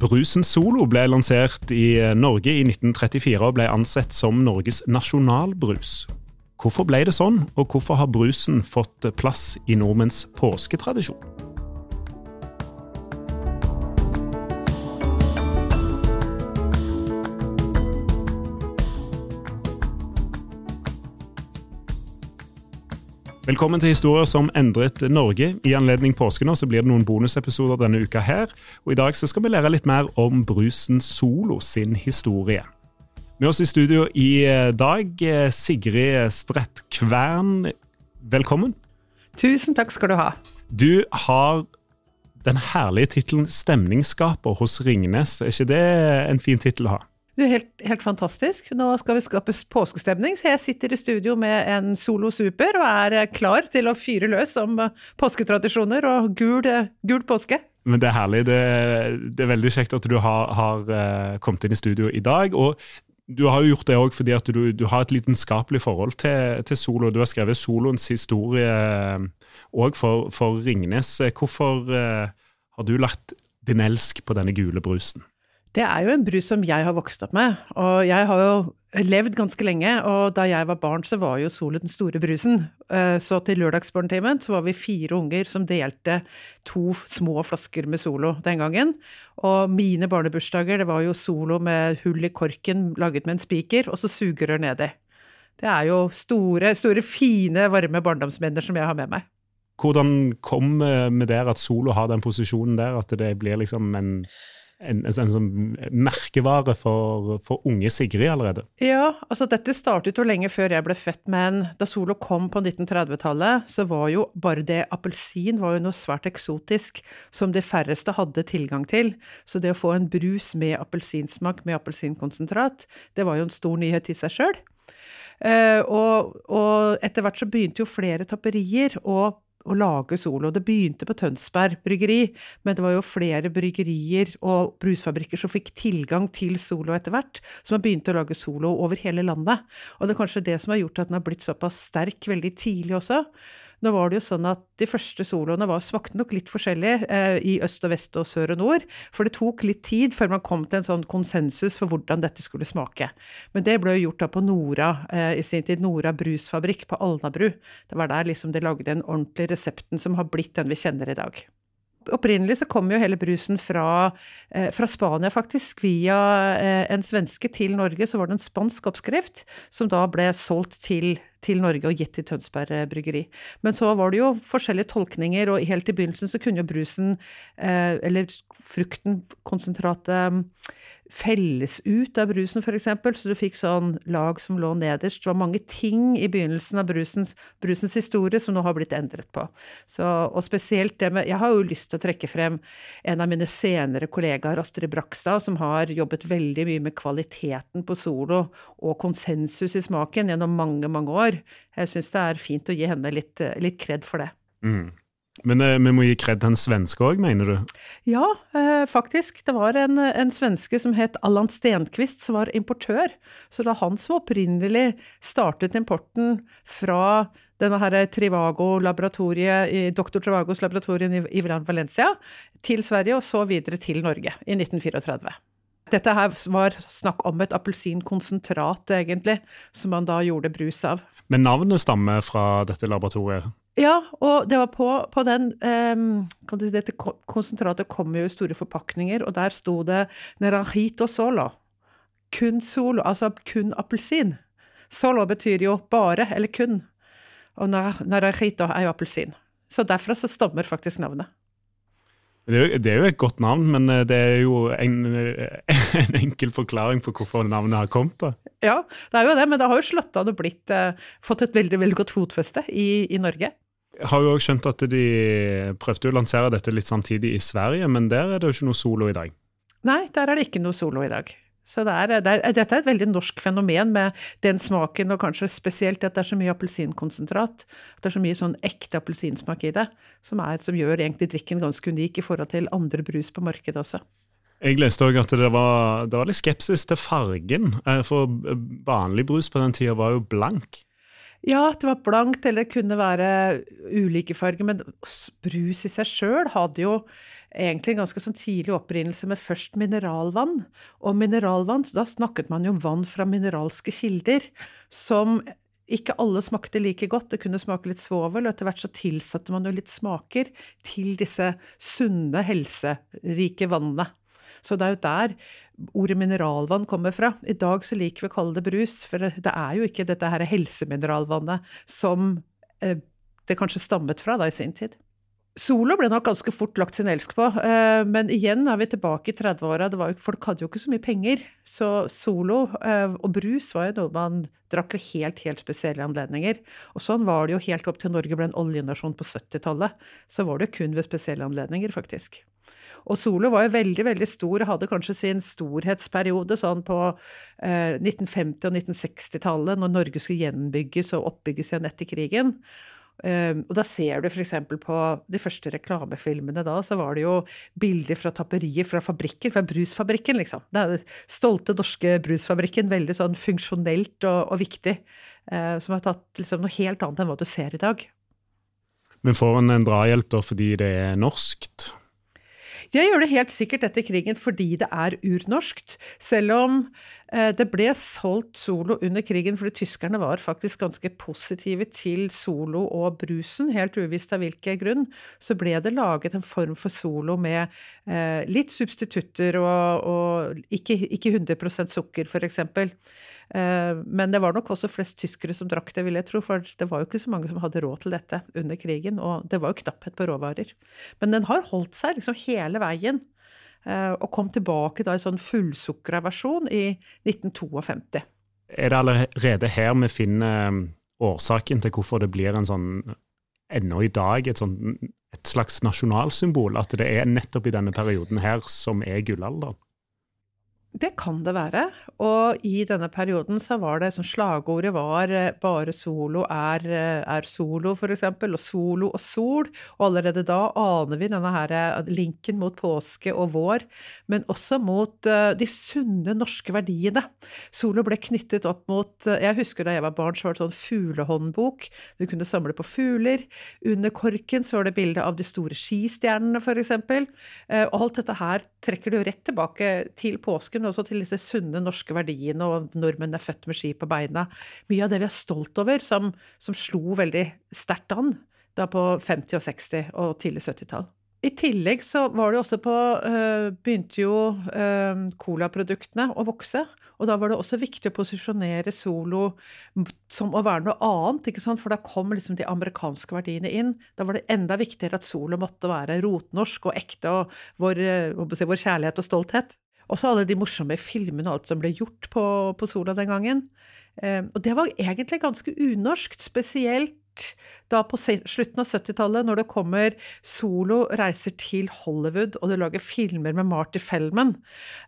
Brusen Solo ble lansert i Norge i 1934 og ble ansett som Norges nasjonalbrus. Hvorfor ble det sånn, og hvorfor har brusen fått plass i nordmenns påsketradisjon? Velkommen til Historier som endret Norge. I anledning påske nå så blir det noen bonusepisoder denne uka her. Og i dag så skal vi lære litt mer om Brusen Solo sin historie. Med oss i studio i dag, Sigrid Strett Kvern. Velkommen. Tusen takk skal du ha. Du har den herlige tittelen 'Stemningsskaper' hos Ringnes. Er ikke det en fin tittel å ha? Det er helt, helt, fantastisk. Nå skal vi skape påskestemning, så jeg sitter i studio med en Solo Super og er klar til å fyre løs om påsketradisjoner og gul, gul påske. Men det er herlig. Det, det er veldig kjekt at du har, har, kommet inn i studio i dag. og du har jo gjort det òg fordi at du, du, har et lidenskapelig forhold til, til solo. Du har skrevet soloens historie òg for, for, Ringnes. Hvorfor har du lagt din elsk på denne gule brusen? Det er jo en brus som jeg har vokst opp med. Og jeg har jo levd ganske lenge, og da jeg var barn, så var jo Solo den store brusen. Så til lørdagsbarnetimen så var vi fire unger som delte to små flasker med Solo den gangen. Og mine barnebursdager, det var jo Solo med hull i korken laget med en spiker, og så sugerør nedi. Det er jo store, store, fine, varme barndomsminner som jeg har med meg. Hvordan kom med der at Solo har den posisjonen der, at det blir liksom en en, en, en, sånn merkevare for, for, unge Sigrid allerede? Ja, altså dette startet jo lenge før jeg ble født, men da Solo kom på 1930-tallet, så var jo bare det appelsin var jo noe svært eksotisk som de færreste hadde tilgang til. Så det å få en brus med appelsinsmak, med appelsinkonsentrat, det var jo en stor nyhet i seg sjøl. Uh, og, og etter hvert så begynte jo flere tapperier å å lage Solo. Det begynte på Tønsberg bryggeri, men det var jo flere bryggerier og brusfabrikker som fikk tilgang til Solo etter hvert, som har begynt å lage Solo over hele landet. Og det er kanskje det som har gjort at den har blitt såpass sterk veldig tidlig også. Nå var det jo sånn at De første soloene var, smakte nok litt forskjellig eh, i øst og vest og sør og nord. For det tok litt tid før man kom til en sånn konsensus for hvordan dette skulle smake. Men det ble jo gjort da på Nora eh, i sin tid. Nora brusfabrikk på Alnabru. Det var der liksom de lagde den ordentlige resepten som har blitt den vi kjenner i dag. Opprinnelig så kom jo hele brusen fra, eh, fra Spania, faktisk. Via eh, en svenske til Norge så var det en spansk oppskrift som da ble solgt til, til Norge og gitt til Tønsberg eh, bryggeri. Men så var det jo forskjellige tolkninger, og helt i begynnelsen så kunne jo brusen, eh, eller frukten, konsentratet, felles ut av brusen, f.eks., så du fikk sånn lag som lå nederst. Det var mange ting i begynnelsen av brusens, brusens historie som nå har blitt endret på. Så, og spesielt det med Jeg har jo lyst til å trekke frem en av mine senere kollegaer, Astrid Brakstad, som har jobbet veldig mye med kvaliteten på solo og konsensus i smaken gjennom mange, mange år. Jeg syns det er fint å gi henne litt, litt kred for det. Mm. Men eh, vi må gi kred til en svenske òg, mener du? Ja, eh, faktisk. Det var en, en, svenske som het Allan Stenkvist, som var importør. Så det var han som opprinnelig startet importen fra denne her Trivago-laboratoriet, i Dr. Trivagos laboratorium i, i Valencia til Sverige, og så videre til Norge i 1934. Dette her var snakk om et appelsinkonsentrat, egentlig, som man da gjorde brus av. Men navnet stammer fra dette laboratoriet? Ja, og det var på, på den um, si, Dette konsentratet kom jo i store forpakninger, og der sto det 'Neranjito solo'. Kun solo, altså kun appelsin. Solo betyr jo bare, eller kun. Og naranjito er jo appelsin. Så derfra så stammer faktisk navnet. Det er, jo, et godt navn, men eh, det er jo en, en, enkel forklaring på hvorfor navnet har kommet. da. Ja, det er jo det, men det har jo slått an og blitt, uh, fått et veldig veldig godt fotfeste i, i Norge. Har jo også skjønt at de prøvde å lansere dette litt samtidig i Sverige, men der er det jo ikke noe solo i dag? Nei, der er det ikke noe solo i dag. Så det er, det er, dette er et veldig norsk fenomen med den smaken, og kanskje spesielt at det er så mye appelsinkonsentrat. At det er så mye sånn ekte appelsinsmak i det, som, er, som gjør egentlig drikken ganske unik i forhold til andre brus på markedet også. Jeg leste òg at det var, det var, litt skepsis til fargen, eh, for vanlig brus på den tida var jo blank. Ja, det var blankt, eller det kunne være ulike farger, men brus i seg sjøl hadde jo egentlig en ganske sånn tidlig opprinnelse med først mineralvann. Og mineralvann, så da snakket man jo om vann fra mineralske kilder, som ikke alle smakte like godt. Det kunne smake litt svovel, og etter hvert så tilsatte man jo litt smaker til disse sunne, helserike vannene. Så det er jo der ordet mineralvann kommer fra. I dag så liker vi å kalle det brus, for det er jo ikke dette her helsemineralvannet som eh, det kanskje stammet fra da i sin tid. Solo ble nok ganske fort lagt sin elsk på, eh, men igjen er vi tilbake i 30-åra. Folk hadde jo ikke så mye penger, så Solo eh, og brus var jo noe man drakk ved helt, helt spesielle anledninger. Og sånn var det jo helt opp til Norge ble en oljenasjon på 70-tallet. Så var det kun ved spesielle anledninger, faktisk. Og Solo var jo veldig veldig stor, hadde kanskje sin storhetsperiode sånn på eh, 1950- og 1960-tallet, når Norge skulle gjenbygges og oppbygges igjen etter krigen. Um, og da ser du f.eks. på de første reklamefilmene da, så var det jo bilder fra tapperier fra fabrikker, fra brusfabrikken, liksom. Det er den stolte norske brusfabrikken, veldig sånn funksjonelt og, og viktig. Uh, som har tatt liksom, noe helt annet enn hva du ser i dag. Men får en en drahjelp da fordi det er norskt? Jeg gjør det helt sikkert etter krigen fordi det er urnorskt. Selv om eh, det ble solgt solo under krigen fordi tyskerne var faktisk ganske positive til solo og brusen, helt uvisst av hvilken grunn, så ble det laget en form for solo med eh, litt substitutter og, og ikke, ikke 100% sukker, f.eks. Eh, men det var nok også flest tyskere som drakk det, vil jeg tro. For det var jo ikke så mange som hadde råd til dette under krigen. Og det var jo knapphet på råvarer. Men den har holdt seg liksom hele veien. Eh, og kom tilbake da i sånn fullsukra versjon i 1952. Er det allerede her vi finner um, årsaken til hvorfor det blir en sånn ennå i dag et, sånn, et slags nasjonalsymbol? At det er nettopp i denne perioden her som er gullalderen? Det kan det være. Og i denne perioden så var det som slagordet var eh, 'bare solo er, eh, er solo', f.eks. Og 'solo og sol'. Og allerede da aner vi denne her eh, linken mot påske og vår, men også mot de sunne norske verdiene. Solo ble knyttet opp mot Jeg husker da jeg var barn, så var det sånn fuglehåndbok. Du kunne samle på fugler. Under korken så var det bilde av de store skistjernene, f.eks. Og alt dette her trekker du rett tilbake til påsken men også til disse sunne norske verdiene, og nordmenn er født med ski på beina. Mye av det vi er stolt over, som, som slo veldig sterkt an da på 50-, og 60- og tidlig 70-tall. I tillegg så var det også på øh, Begynte jo øh, colaproduktene å vokse. Og da var det også viktig å posisjonere Solo som å være noe annet. ikke sant? For da kom liksom de amerikanske verdiene inn. Da var det enda viktigere at Solo måtte være rotnorsk og ekte og vår, si, vår kjærlighet og stolthet. Også alle de morsomme filmene og alt som ble gjort på, på Sola den gangen. Eh, og det var egentlig ganske unorskt, spesielt da på slutten av 70-tallet, når det kommer Solo reiser til Hollywood og det lager filmer med Marty Feldman,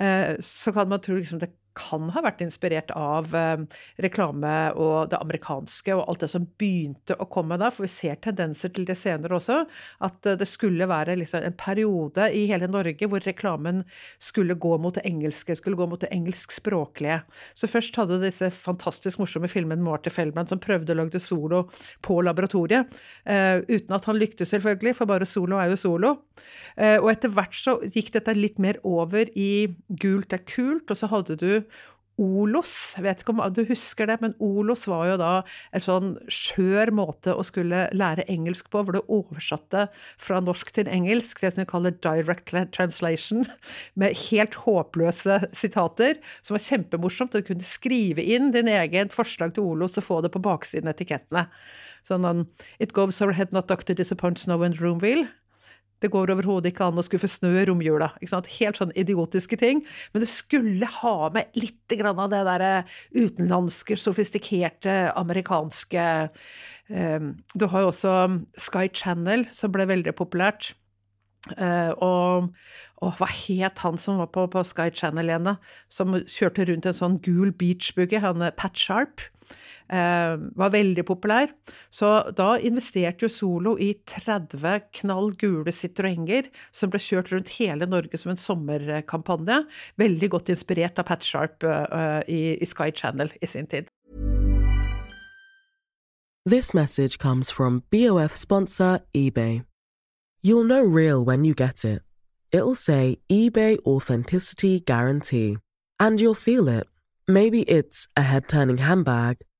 eh, så kan man tro liksom det kan ha vært inspirert av eh, reklame og det amerikanske og alt det som begynte å komme da, for vi ser tendenser til det senere også. At eh, det skulle være liksom en periode i hele Norge hvor reklamen skulle gå mot det engelske, skulle gå mot det engelskspråklige. Så først hadde du disse fantastisk morsomme filmene Marty Feldman som prøvde å lage solo på laboratoriet, uh, uten at han lyktes, selvfølgelig, for bare solo er jo solo. Og etter hvert så gikk dette litt mer over i gult er kult, og så hadde du Olos, vet ikke om du husker det, men Olos var jo da en sånn skjør måte å skulle lære engelsk på, hvor du oversatte fra norsk til engelsk, det som vi kaller direct translation, med helt håpløse sitater, som var kjempemorsomt. Du kunne skrive inn din egen forslag til Olos og få det på baksiden av etikettene. Sånn It goes overhead, not doctor disappoints no one room will. Det går overhodet ikke an å skuffe snø i romjula. Helt sånn idiotiske ting. Men det skulle ha med litt av det derre utenlandske, sofistikerte, amerikanske eh, Du har jo også Sky Channel, som ble veldig populært. Eh, og, og hva het han som var på, på Sky Channel igjen? Som kjørte rundt en sånn gul beachbuggy, han Pat Sharp. Eh, var veldig populær. Så da investerte jo Solo i 30 knall gule Citroenger som ble kjørt rundt hele Norge som en sommerkampanje. Veldig godt inspirert av Pat Sharp i, i Sky Channel i sin tid. This message comes from BOF sponsor eBay. You'll know real when you get it. It'll say eBay Authenticity Guarantee. And you'll feel it. Maybe it's a head turning handbag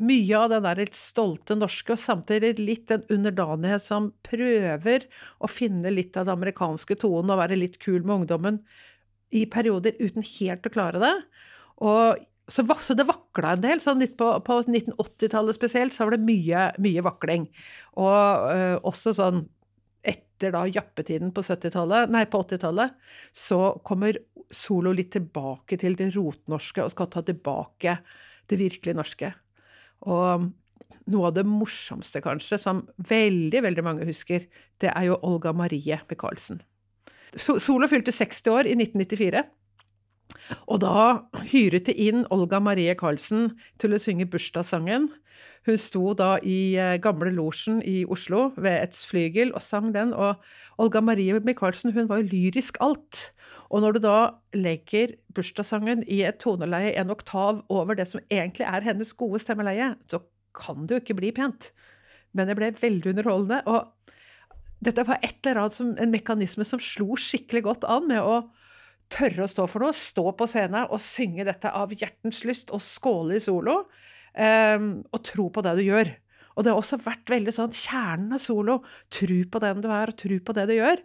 mye av den der stolte norske, og samtidig litt den underdanighet som prøver å finne litt av den amerikanske tonen og være litt kul med ungdommen i perioder uten helt å klare det. Og så, så det vakla en del. sånn På, på 1980-tallet spesielt så var det mye, mye vakling. Og øh, også sånn etter da jappetiden på 70-tallet, nei, på 80-tallet, så kommer solo litt tilbake til det rotnorske og skal ta tilbake det virkelig norske. Og noe av det morsomste, kanskje, som veldig, veldig mange husker, det er jo Olga Marie Michaelsen. Solo fylte 60 år i 1994. Og da hyret de inn Olga Marie Karlsen til å synge bursdagssangen. Hun sto da i eh, Gamle Losjen i Oslo ved et flygel og sang den. Og Olga Marie Michaelsen hun var jo lyrisk alt. Og når du da legger bursdagssangen i et toneleie en oktav over det som egentlig er hennes gode stemmeleie, så kan det jo ikke bli pent. Men det ble veldig underholdende. Og dette var et eller annet som, en mekanisme som slo skikkelig godt an med å tørre å stå for noe, stå på scenen og synge dette av hjertens lyst og skåle i solo. Um, og tro på det du gjør. Og det har også vært veldig sånn kjernen av solo. Tro på den du er, og tro på det du gjør.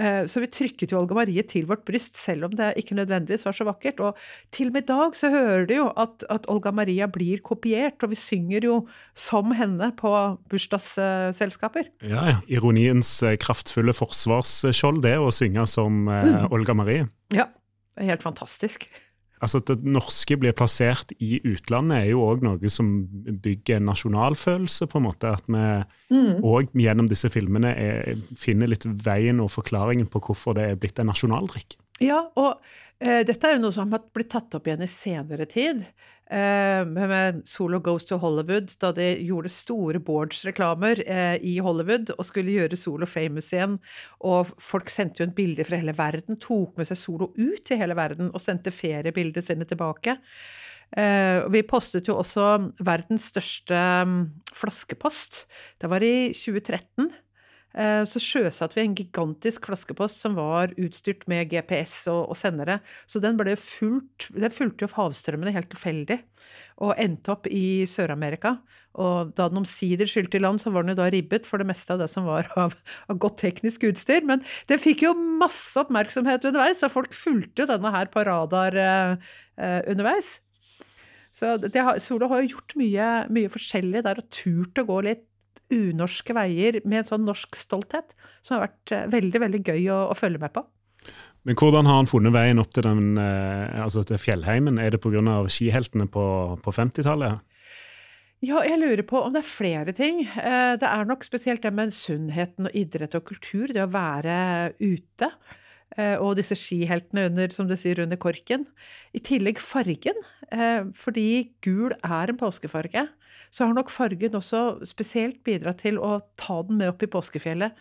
Eh, Så vi trykket jo Olga Marie til vårt bryst, selv om det ikke nødvendigvis var så vakkert. Og til og med i dag så hører du jo at, at Olga Maria blir kopiert, og vi synger jo som henne på bursdagsselskaper. Ja, ja. Ironiens eh, kraftfulle forsvarsskjold, det å synge som mm. Olga Marie. Ja, helt fantastisk. Altså At det norske blir plassert i utlandet, er jo òg noe som bygger en nasjonalfølelse, på en måte. At vi òg gjennom disse filmene er, finner litt veien og forklaringen på hvorfor det er blitt en nasjonaldrikk. Ja, og uh, dette er jo noe som har blitt tatt opp igjen i senere tid. Eh, med, Solo Goes to Hollywood, da de gjorde store boards-reklamer eh, i Hollywood og skulle gjøre Solo famous igjen. Og folk sendte jo en bilde fra hele verden, tok med seg Solo ut til hele verden og sendte feriebildene sine tilbake. Eh, vi postet jo også verdens største mm, flaskepost. Det var i 2013. Eh, Så sjøsatte vi en gigantisk flaskepost som var utstyrt med GPS og, og sendere. Så den ble fulgt, den fulgte jo havstrømmene helt tilfeldig, og endte opp i Sør-Amerika. Og da den omsider skylte i land, så var den jo da ribbet for det meste av det som var av, av godt teknisk utstyr. Men den fikk jo masse oppmerksomhet underveis, og folk fulgte jo denne her på radar eh, eh, underveis. Så det Solo har jo gjort mye, mye forskjellig der, og turt å gå litt unorske veier med en sånn norsk stolthet, som har vært eh, veldig veldig gøy å, å følge med på. Men hvordan har han funnet veien opp til, den, eh, altså til fjellheimen? Er det pga. skiheltene på, på 50-tallet? Ja, jeg lurer på om det er flere ting. Eh, Det er nok spesielt det med sunnheten og idrett og kultur, det å være ute. Eh, Og disse skiheltene under, som du sier, under korken. I tillegg fargen. eh, Fordi gul er en påskefarge, så har nok fargen også spesielt bidratt til å ta den med opp i påskefjellet.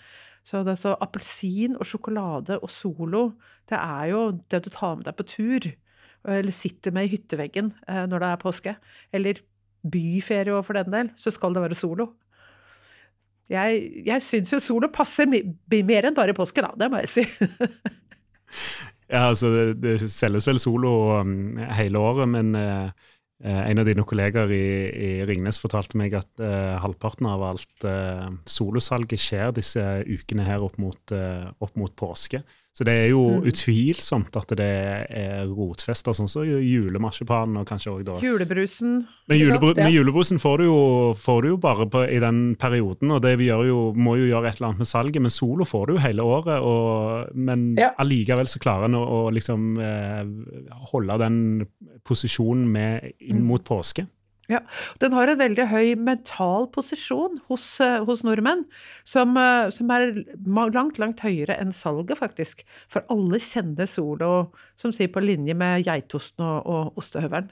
Så det er så appelsin og sjokolade og Solo, det er jo det du tar med deg på tur. Eller sitter med i hytteveggen eh, når det er påske. Eller byferie òg, for den del. Så skal det være Solo. Jeg, jeg syns jo Solo passer mer enn bare påske, da. Det må jeg si. Ja, altså det, det selges vel solo um, hele året, men eh, en av dine kollegaer i, i Ringnes fortalte meg at uh, halvparten av alt uh, solosalget skjer disse ukene her opp mot, opp mot påske. Så det er jo Mm. utvilsomt at det er rotfester, sånn som julemarsipanen og kanskje òg da Julebrusen. Men, julebru Ja. men julebrusen får du, jo, får du jo bare på, i den perioden, og det vi gjør jo, må jo gjøre et eller annet med salget. Men Solo får du jo hele året, og, men Ja. allikevel så klarer en å, å liksom eh, holde den posisjonen med inn Mm. mot påske. Ja, Den har en veldig høy mental posisjon hos, eh, hos nordmenn, som, eh, som er langt, langt høyere enn salget, faktisk. For alle kjenner Solo, som sier på linje med geitosten og, og ostehøvelen.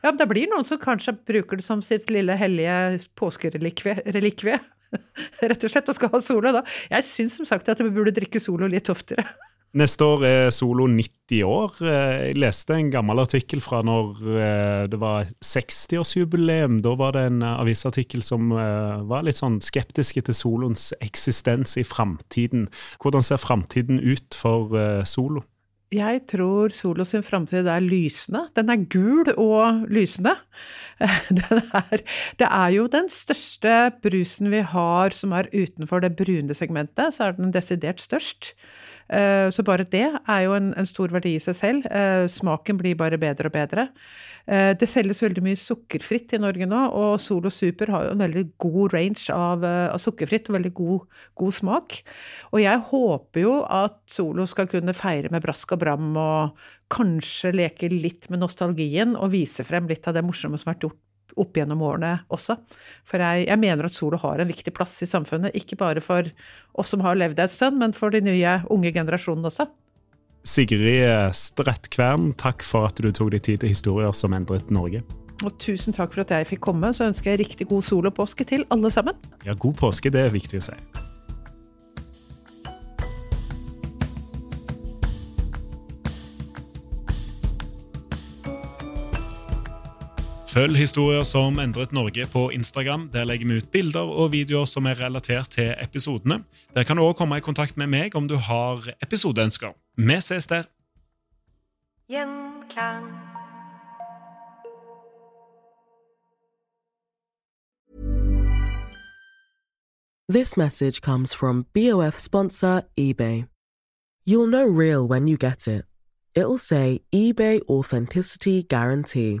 Ja, men det blir noen som kanskje bruker det som sitt lille hellige påskerelikvie. Rett og slett, og skal ha Solo, da. Jeg syns som sagt at vi burde drikke Solo litt oftere. Neste år er Solo 90 år. Eh, Jeg leste en gammel artikkel fra når eh, det var 60-årsjubileum. Da var det en eh, avisartikkel som var litt sånn skeptiske til Soloens eksistens i framtiden. Hvordan ser framtiden ut for Solo? Jeg tror Solo sin framtid er lysende. Den er gul og lysende. Er, det er jo den største brusen vi har som er utenfor det brune segmentet, så er den desidert størst. Eh, Så bare det er jo en, en stor verdi i seg selv. Eh, Smaken blir bare bedre og bedre. Eh, Det selges veldig mye sukkerfritt i Norge nå, og Solo Super har jo en veldig god range av, av sukkerfritt og veldig god, god smak. Og jeg håper jo at Solo skal kunne feire med brask og bram og kanskje leke litt med nostalgien og vise frem litt av det morsomme som har vært gjort opp gjennom årene også. For jeg, jeg mener at Solo har en viktig plass i samfunnet, ikke bare for oss som har levd en stund, men for de nye unge generasjonene også. Sigrid Strettkvern, takk for at du tok deg tid til historier som endret Norge. Og tusen takk for at jeg fikk komme, så ønsker jeg riktig god solopåske til alle sammen. Ja, god påske, det er viktig å si. Følg historier som endret Norge på Instagram. Der legger vi ut bilder og videoer som er relatert til episodene. Der kan du òg komme i kontakt med meg om du har episodeønsker. Vi ses der. Gjenklang. This message comes from BOF sponsor eBay. You'll know real when you get it. It'll say eBay Authenticity Guarantee.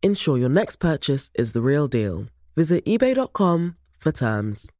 Ensure your next purchase is the real deal. Visit eBay.com for terms.